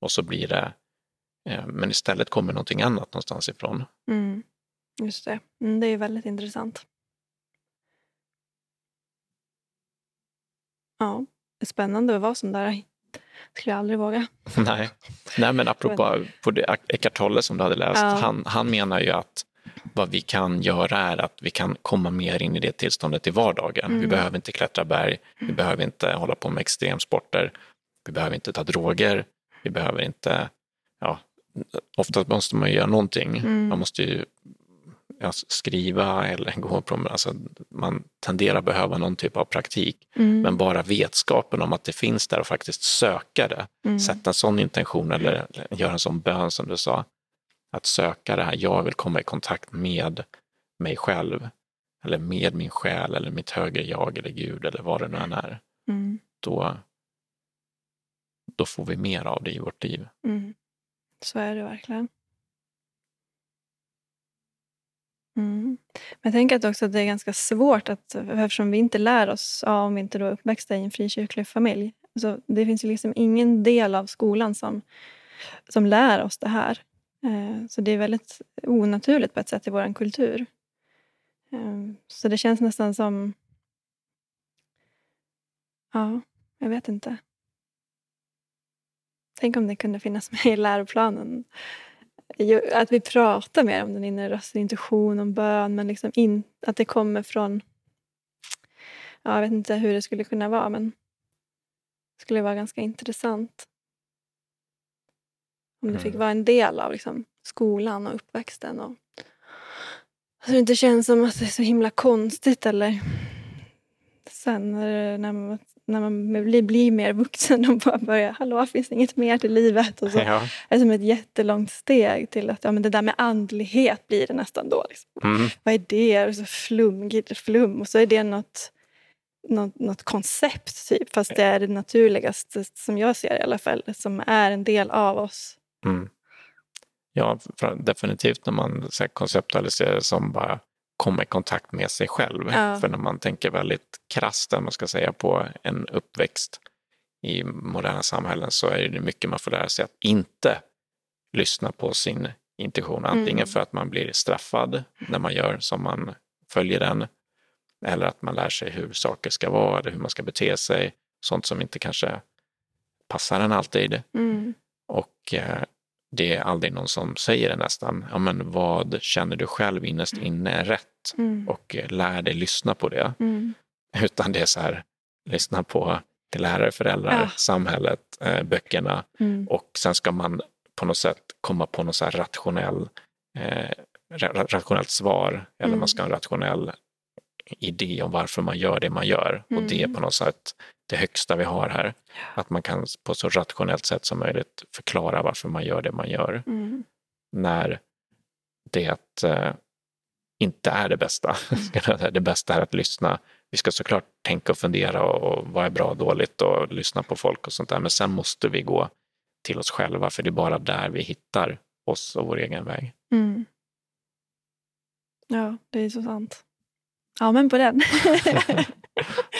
A: och så blir det, men istället kommer någonting annat någonstans ifrån.
B: Mm. Just det. Mm, det är väldigt intressant. Ja. spännande att vara som där. Skulle jag aldrig våga.
A: Nej, Nej men apropå på det, Eckart Tolle som du hade läst,
B: Ja.
A: han, han menar ju att vad vi kan göra är att vi kan komma mer in i det tillståndet i vardagen. Vi
B: Mm.
A: behöver inte klättra berg, vi behöver inte hålla på med extremsporter, vi behöver inte ta droger, vi behöver inte, ja, oftast måste man göra någonting.
B: Mm.
A: Man måste ju ja, skriva eller gå på, alltså man tenderar att behöva någon typ av praktik.
B: Mm.
A: Men bara vetskapen om att det finns där och faktiskt söka det,
B: Mm.
A: sätta en sån intention eller, eller göra en sån bön som du sa. Att söka det här, jag vill komma i kontakt med mig själv. Eller med min själ eller mitt högre jag eller Gud eller vad det nu än är.
B: Mm.
A: Då, då får vi mer av det i vårt liv.
B: Mm. Så är det verkligen. Mm. Men jag tänker att också att det är ganska svårt att, eftersom vi inte lär oss, ja, om vi inte då är uppväxta i en frikyrklig familj. Så det finns ju liksom ingen del av skolan som, som lär oss det här. Eh, så det är väldigt onaturligt på ett sätt i vår kultur. Eh, så det känns nästan som... Ja, jag vet inte. Tänk om det kunde finnas med i läroplanen. Att vi pratar mer om den inre rösten, intuition, om bön, men liksom in, att det kommer från... Ja, jag vet inte hur det skulle kunna vara, men det skulle vara ganska intressant. Om det fick
A: Mm.
B: vara en del av liksom, skolan och uppväxten. Och, så det inte känns som att det är så himla konstigt eller sen när, man, när man blir, blir mer vuxen och bara börjar, hallå, finns det inget mer till livet? Och så
A: Ja.
B: är det som ett jättelångt steg till att ja, men det där med andlighet blir det nästan då. Liksom.
A: Mm.
B: Vad är det? Och så flumgigt flum. Och så är det något, något, något koncept, typ. fast det är det naturligaste, som jag ser i alla fall, som är en del av oss.
A: Mm. Ja, definitivt när man så här, konceptualiserar det som bara komma i kontakt med sig själv.
B: Ja.
A: För när man tänker väldigt krasst, man ska säga, på en uppväxt i moderna samhällen så är det mycket man får lära sig att inte lyssna på sin intuition. Antingen
B: Mm.
A: för att man blir straffad när man gör som man följer den. Eller att man lär sig hur saker ska vara, eller hur man ska bete sig. Sånt som inte kanske passar en alltid.
B: Mm.
A: Och eh, det är aldrig någon som säger det nästan. Ja, men vad känner du själv innerst inne är rätt?
B: Mm.
A: Och eh, lär dig lyssna på det.
B: Mm.
A: Utan det är så här, lyssna på lärare, föräldrar,
B: Ja.
A: samhället, eh, böckerna.
B: Mm.
A: Och sen ska man på något sätt komma på något så rationell, eh, ra- rationellt svar. Eller
B: Mm.
A: man ska ha en rationell idé om varför man gör det man gör. Och det är
B: Mm.
A: på något sätt det högsta vi har här. Att man kan på så rationellt sätt som möjligt förklara varför man gör det man gör.
B: Mm.
A: När det eh, inte är det bästa. det bästa är att lyssna. Vi ska såklart tänka och fundera och, och vad är bra och dåligt och lyssna på folk och sånt där. Men sen måste vi gå till oss själva för det är bara där vi hittar oss och vår egen väg.
B: Mm. Ja, det är så sant. Ja, men på den.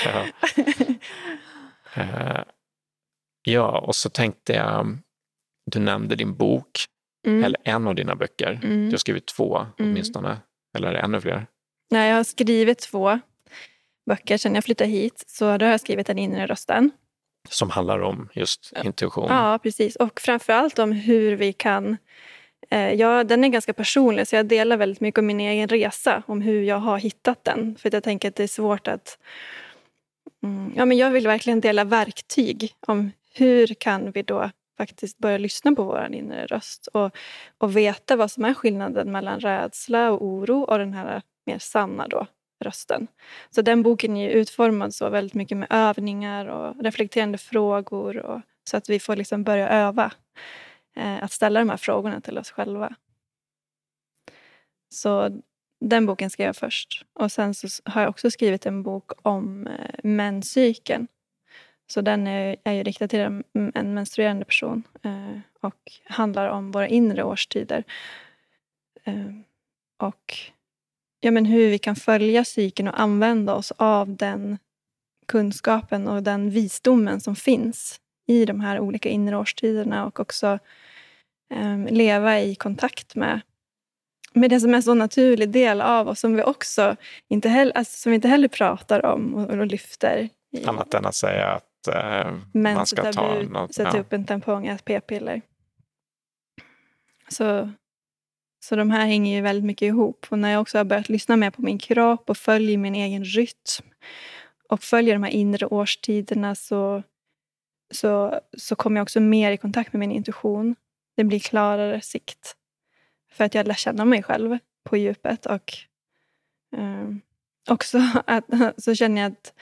A: Ja. Eh, ja, och så tänkte jag, du nämnde din bok,
B: Mm.
A: eller en av dina böcker.
B: Mm.
A: Du har skrivit två
B: Mm.
A: åtminstone, eller är det ännu fler?
B: Nej, jag har skrivit två böcker sedan jag flyttade hit. Så då har jag skrivit Den inre rösten.
A: Som handlar om just intuition.
B: Ja, precis. Och framförallt om hur vi kan... Eh, ja, den är ganska personlig, så jag delar väldigt mycket om min egen resa. Om hur jag har hittat den. För jag tänker att det är svårt att... Mm, ja, men jag vill verkligen dela verktyg om hur kan vi då faktiskt börja lyssna på vår inre röst och, och veta vad som är skillnaden mellan rädsla och oro och den här mer sanna då, rösten. Så den boken är utformad så väldigt mycket med övningar och reflekterande frågor och, så att vi får liksom börja öva Eh, att ställa de här frågorna till oss själva. Så den boken skrev jag först. Och sen så har jag också skrivit en bok om eh, menscykeln. Så den är, är ju riktad till en, en menstruerande person eh, och handlar om våra inre årstider. Eh, och ja, men hur vi kan följa cykeln och använda oss av den kunskapen och den visdomen som finns i de här olika inre årstiderna och också eh, leva i kontakt med, med det som är en så naturlig del av oss som vi också inte heller, alltså, som vi inte heller pratar om och, och lyfter. I,
A: Annat än att säga att eh, man ska ta något.
B: Sätta
A: ja.
B: upp en tampong, äta p-piller. Så, så de här hänger ju väldigt mycket ihop. Och när jag också har börjat lyssna mer på min kropp och följer min egen rytm och följer de här inre årstiderna så, så, så kommer jag också mer i kontakt med min intuition. Det blir klarare sikt. För att jag lär känna mig själv på djupet. Och eh, också att, så känner jag att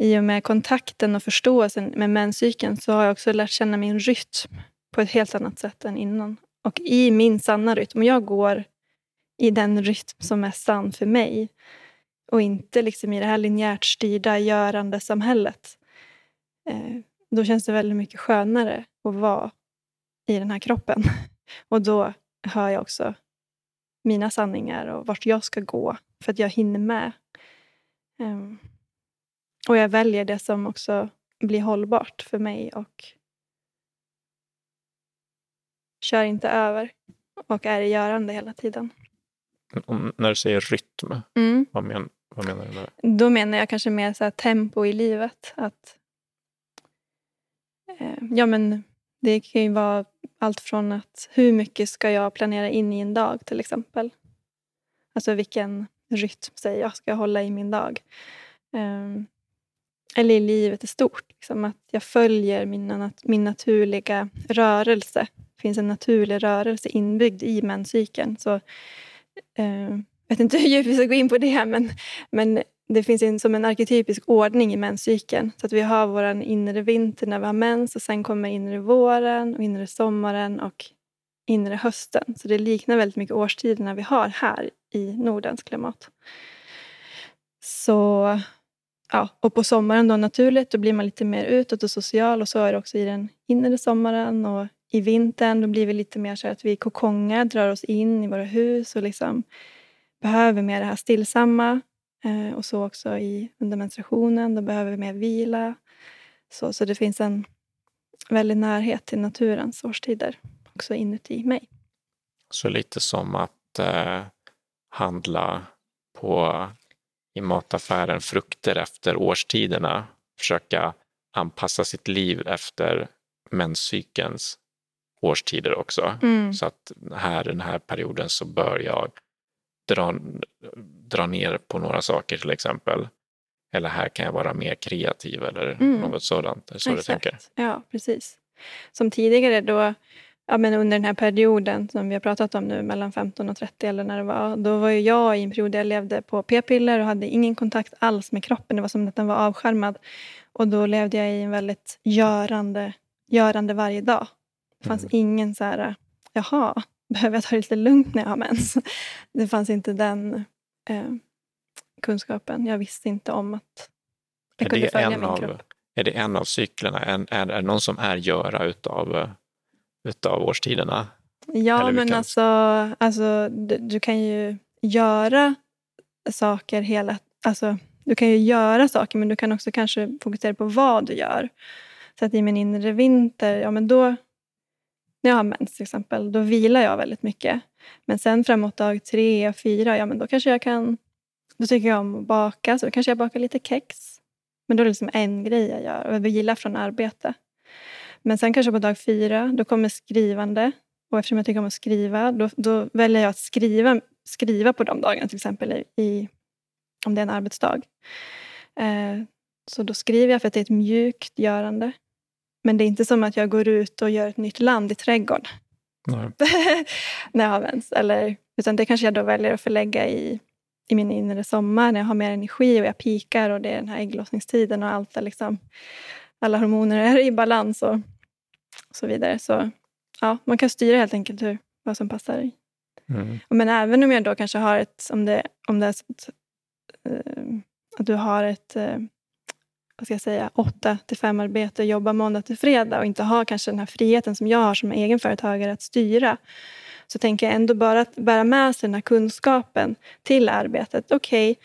B: i och med kontakten och förståelsen med menscykeln så har jag också lärt känna min rytm på ett helt annat sätt än innan. Och i min sanna rytm, jag går i den rytm som är sann för mig och inte liksom i det här linjärt styrda görande samhället. Eh, då känns det väldigt mycket skönare att vara i den här kroppen. Och då hör jag också mina sanningar och vart jag ska gå för att jag hinner med. Um, och jag väljer det som också blir hållbart för mig och kör inte över och är i görande hela tiden.
A: Om, när du säger rytm,
B: mm.
A: vad, men, vad menar du med
B: det? Då menar jag kanske mer så tempo i livet. Att, Eh, ja, men det kan ju vara allt från att hur mycket ska jag planera in i en dag till exempel. Alltså vilken rytm säger jag ska hålla i min dag. Ehm, eller i livet i stort. Liksom att jag följer min, min naturliga rörelse. Det finns en naturlig rörelse inbyggd i menscykeln. Så, eh, jag vet inte hur djupt vi ska gå in på det, men, men det finns en, som en arketypisk ordning i menscykeln. Så att vi har vår inre vinter när vi har mens och sen kommer inre våren och inre sommaren och inre hösten. Så det liknar väldigt mycket årstiderna vi har här i Nordens klimat. Så, ja, och på sommaren då naturligt, då blir man lite mer utåt och social och så är det också i den inre sommaren och i vintern då blir vi lite mer så att vi kokongar, drar oss in i våra hus och liksom behöver mer det här stillsamma Eh, och så också i, under menstruationen, då behöver vi mer vila. Så, så det finns en väldig närhet till naturens årstider också inuti mig.
A: Så lite som att eh, handla på i mataffären frukter efter årstiderna. Försöka anpassa sitt liv efter menscykelns årstider också.
B: Mm.
A: Så att här den här perioden så bör jag dra, dra ner på några saker till exempel. Eller här kan jag vara mer kreativ eller mm. något sådant. Så Exakt. du tänker?
B: Ja, precis. Som tidigare då, ja, men under den här perioden som vi har pratat om nu, mellan 15 och 30 eller när det var, då var jag i en period där jag levde på p-piller och hade ingen kontakt alls med kroppen. Det var som att den var avskärmad. Och då levde jag i en väldigt görande, görande varje dag. Det fanns mm. ingen så här, jaha, behöver jag ta det lite lugnt när jag har mens? Det fanns inte den eh, kunskapen. Jag visste inte om att jag
A: är kunde följa min av, kropp. Är det en av cyklerna? Är, är, det någon som är göra utav, utav årstiderna?
B: Ja, men alltså, alltså du, du, kan ju göra saker hela... Alltså, du kan ju göra saker, men du kan också kanske fokusera på vad du gör. Så att i min inre vinter, ja men då när jag har mens till exempel, då vilar jag väldigt mycket. Men sen framåt dag tre och fyra, ja men då kanske jag kan... Då tycker jag om att baka, så då kanske jag bakar lite kex. Men då är det liksom en grej jag gör, och gillar från arbete. Men sen kanske på dag fyra, då kommer skrivande. Och eftersom jag tycker om att skriva, då, då väljer jag att skriva, skriva på de dagarna, till exempel i, om det är en arbetsdag. Eh, så då skriver jag för att det är ett mjukt görande. Men det är inte som att jag går ut och gör ett nytt land i trädgården. när jag har mens. Eller, utan det kanske jag då väljer att förlägga i, i min inre sommar när jag har mer energi och jag pikar och det är den här ägglossningstiden och allt liksom, alla hormoner är i balans och, och så vidare. Så ja, man kan styra helt enkelt hur, vad som passar. I. Mm. Men även om jag då kanske har ett, om det, om det är så att, uh, att du har ett uh, vad ska jag säga, åtta till fem arbete, jobba måndag till fredag och inte ha kanske den här friheten som jag har som egenföretagare att styra. Så tänker jag ändå bara att bära med sig den här kunskapen till arbetet. Okej, okay,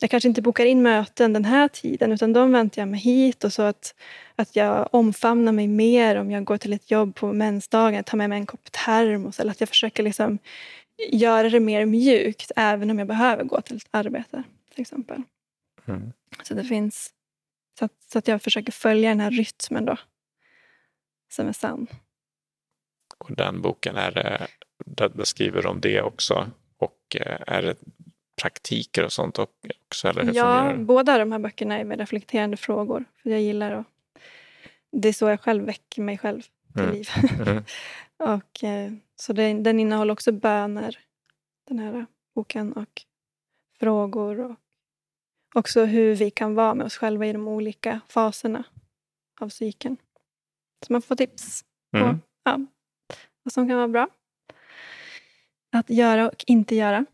B: jag kanske inte bokar in möten den här tiden utan de väntar jag mig hit och så att, att jag omfamnar mig mer om jag går till ett jobb på mensdagen, tar med mig en kopp termos eller att jag försöker liksom göra det mer mjukt även om jag behöver gå till ett arbete till exempel. Mm. Så det finns Så att, så att jag försöker följa den här rytmen då. Som är sann.
A: Och den boken, är det, där beskriver de det också? Och eh, är det praktiker och sånt också? Eller hur
B: Ja,
A: det?
B: båda de här böckerna är med reflekterande frågor. För jag gillar att... Det är så jag själv väcker mig själv till
A: Mm.
B: liv.
A: Mm.
B: och, eh, så den, den innehåller också böner, den här boken. Och frågor. Och också hur vi kan vara med oss själva i de olika faserna av psyken. Så man får tips på
A: Mm.
B: ja, vad som kan vara bra. Att göra och inte göra.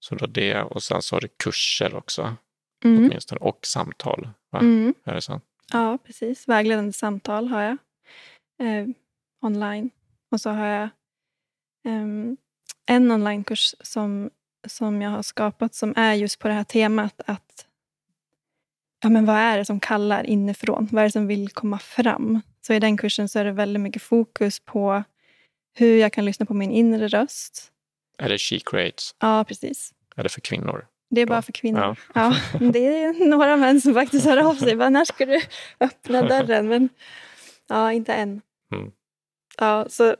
A: Så då det och sen så har du kurser också,
B: Mm.
A: åtminstone, och samtal. Va?
B: Mm.
A: Är det så?
B: Ja, precis. Vägledande samtal har jag eh, online. Och så har jag ehm, en onlinekurs som, som jag har skapat som är just på det här temat att ja, men vad är det som kallar inifrån? Vad är det som vill komma fram? Så i den kursen så är det väldigt mycket fokus på hur jag kan lyssna på min inre röst.
A: Är det She Creates?
B: Ja, precis.
A: Är det för kvinnor?
B: Det är bara för kvinnor. Ja. det är några män som faktiskt hör av sig. Bara, när ska du öppna dörren? Men ja, inte än.
A: Mm.
B: Ja, så,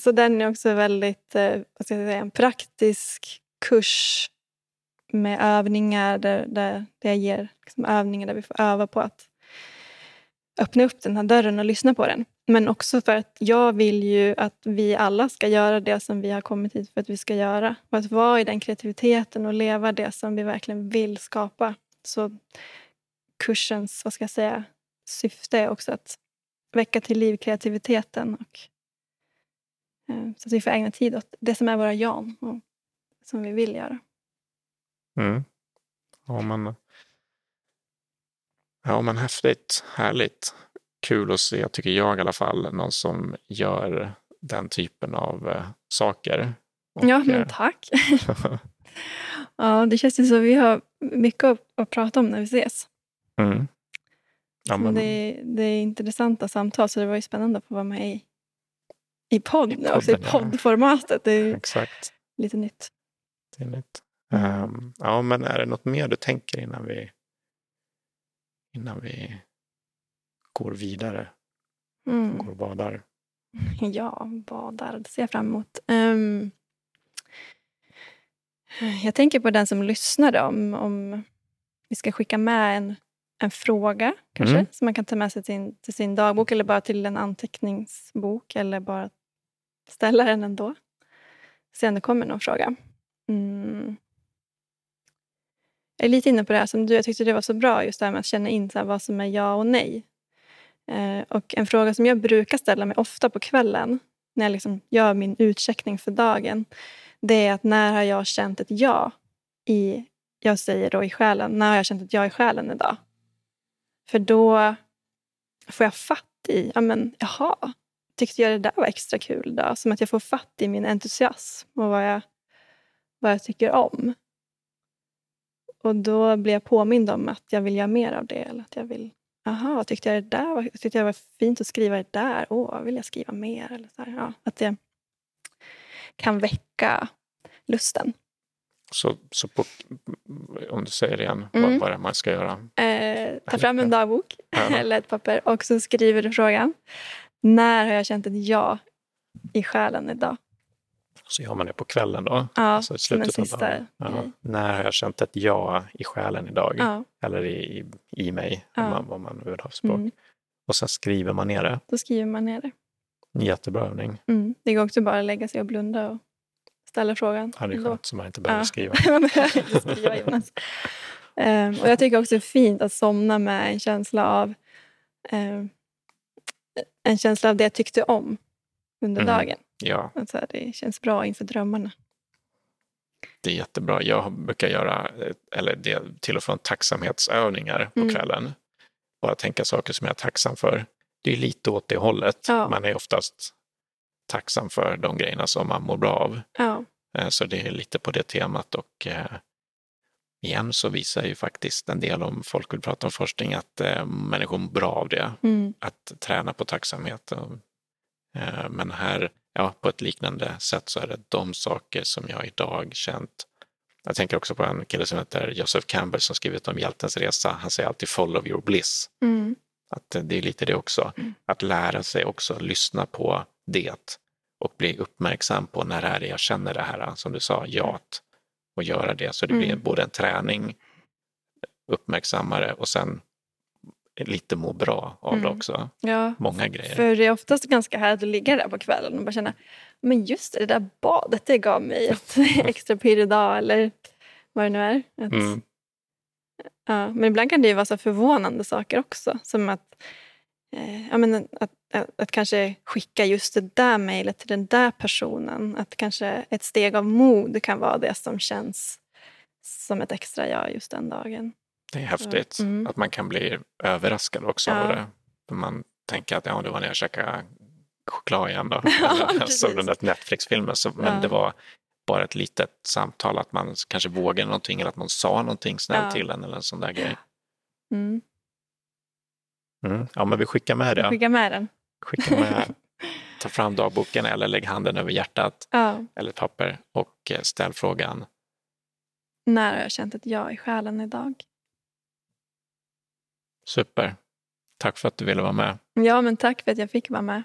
B: så den är också väldigt eh, vad ska jag säga, en praktisk kurs med övningar där, där, där jag ger liksom, övningar där vi får öva på att öppna upp den här dörren och lyssna på den. Men också för att jag vill ju att vi alla ska göra det som vi har kommit hit för att vi ska göra. Och att vara i den kreativiteten och leva det som vi verkligen vill skapa. Så kursens, vad ska jag säga, syfte är också att väcka till liv kreativiteten. Och, så att vi får ägna tid åt det som är våra jan och som vi vill göra.
A: Mm. Ja, men, ja, men häftigt. Härligt. Kul att se, tycker jag i alla fall, någon som gör den typen av eh, saker. Och,
B: Ja,
A: eh,
B: men tack. ja, det känns ju så. Vi har mycket att, att prata om när vi ses.
A: mm. ja, men,
B: det, är- det är intressanta samtal, så det var ju spännande att få vara med i, i podd
A: I
B: nu också, i
A: podden,
B: poddformatet. Det är
A: Exakt.
B: lite nytt.
A: Det är nytt. Ehm, ja, men är det något mer du tänker innan vi, innan vi går vidare,
B: Mm.
A: går och badar?
B: Ja, badar. Det ser jag fram emot. Ehm, jag tänker på den som lyssnade om, om vi ska skicka med en, en fråga kanske
A: Mm.
B: som man kan ta med sig till till sin dagbok eller bara till en anteckningsbok eller bara ställa den ändå. Se om det kommer någon fråga. Mm. Jag är lite inne på det här som du, jag tyckte det var så bra just det här med att känna in så här, vad som är ja och nej. Eh, och en fråga som jag brukar ställa mig ofta på kvällen när jag liksom gör min utcheckning för dagen. Det är att när har jag känt ett ja i, jag säger då i själen, när har jag känt ett ja i själen idag? För då får jag fatt i, ja men jaha, tyckte jag det där var extra kul idag? Som att jag får fatt i min entusiasm och vad jag, vad jag tycker om. Och då blir jag påmind om att jag vill göra mer av det. Eller att jag vill, aha, tyckte jag det där var, tyckte jag var fint att skriva det där? Åh, vill jag skriva mer? Eller så här, ja, att det kan väcka lusten.
A: Så, så på, om du säger det igen,
B: Mm.
A: vad, vad man ska göra?
B: Eh, ta fram en dagbok
A: Ja.
B: eller ett papper och så skriver du frågan. När har jag känt ett ja i själen idag?
A: Så gör man det på kvällen då?
B: Ja,
A: Alltså i slutet av dagen. Ja. När har jag känt ett ja i själen idag?
B: Ja,
A: Eller i, i mig,
B: Ja.
A: om man, vad man nu vill ha för språk.
B: mm.
A: Och sen skriver man ner det.
B: Då skriver man ner det.
A: Jättebra övning.
B: Mm. Det går också bara att lägga sig och blunda och ställa frågan.
A: Ja, det är skönt så man inte behöver
B: Ja.
A: skriva.
B: Man behöver inte skriva Jonas. Ehm, och jag tycker också det är fint att somna med en känsla av ehm, en känsla av det jag tyckte om under
A: Mm.
B: dagen.
A: Ja,
B: Att så här, det känns bra inför drömmarna.
A: det är jättebra. Jag brukar göra, eh, eller det, till och från tacksamhetsövningar på
B: Mm.
A: kvällen. Bara tänka saker som jag är tacksam för. Det är lite åt det hållet.
B: Ja.
A: Man är oftast tacksam för de grejerna som man mår bra av.
B: Ja,
A: Eh, Så det är lite på det temat och eh, igen så visar ju faktiskt en del om folk vill prata om forskning att eh, människor mår bra av det.
B: mm.
A: Att träna på tacksamhet. Och, eh, Men här, ja, på ett liknande sätt så är det de saker som jag idag känt Jag tänker också på en kille som heter Joseph Campbell som skrivit om hjältens resa. Han säger alltid follow your bliss.
B: Mm.
A: Att det är lite det också.
B: Mm.
A: Att lära sig också lyssna på det och bli uppmärksam på när är det jag känner det här, som du sa, jat och göra det. Så det blir
B: Mm.
A: både en träning, uppmärksammare och sen lite må bra av det
B: Mm.
A: också.
B: Ja,
A: Många grejer.
B: för det är oftast ganska härligt att ligga där på kvällen och bara känna men just det, det där badet det gav mig ett extra pirr idag eller vad det nu är. Att,
A: Mm.
B: ja, men ibland kan det ju vara så förvånande saker också. Som att, ja, men att, att, att kanske skicka just det där mejlet till den där personen. Att kanske ett steg av mod kan vara det som känns som ett extra ja just den dagen.
A: Det är häftigt
B: Mm.
A: att man kan bli överraskad också
B: Ja.
A: av det. Man tänker att ja, det var när jag käkade choklad igen då.
B: Ja,
A: Eller jag såg den där Netflix-filmen. Så, men
B: Ja.
A: det var bara ett litet samtal, att man kanske vågade någonting eller att man sa någonting snällt
B: Ja.
A: till en eller en sån där grej.
B: Mm.
A: Mm. Ja, men vi skickar med det.
B: Skicka med den.
A: Skicka med, ta fram dagboken eller lägg handen över hjärtat
B: Ja.
A: eller papper och eh, ställ frågan.
B: När har jag känt ett ja i själen idag?
A: Super. Tack för att du ville vara med.
B: Ja, men tack för att jag fick vara med.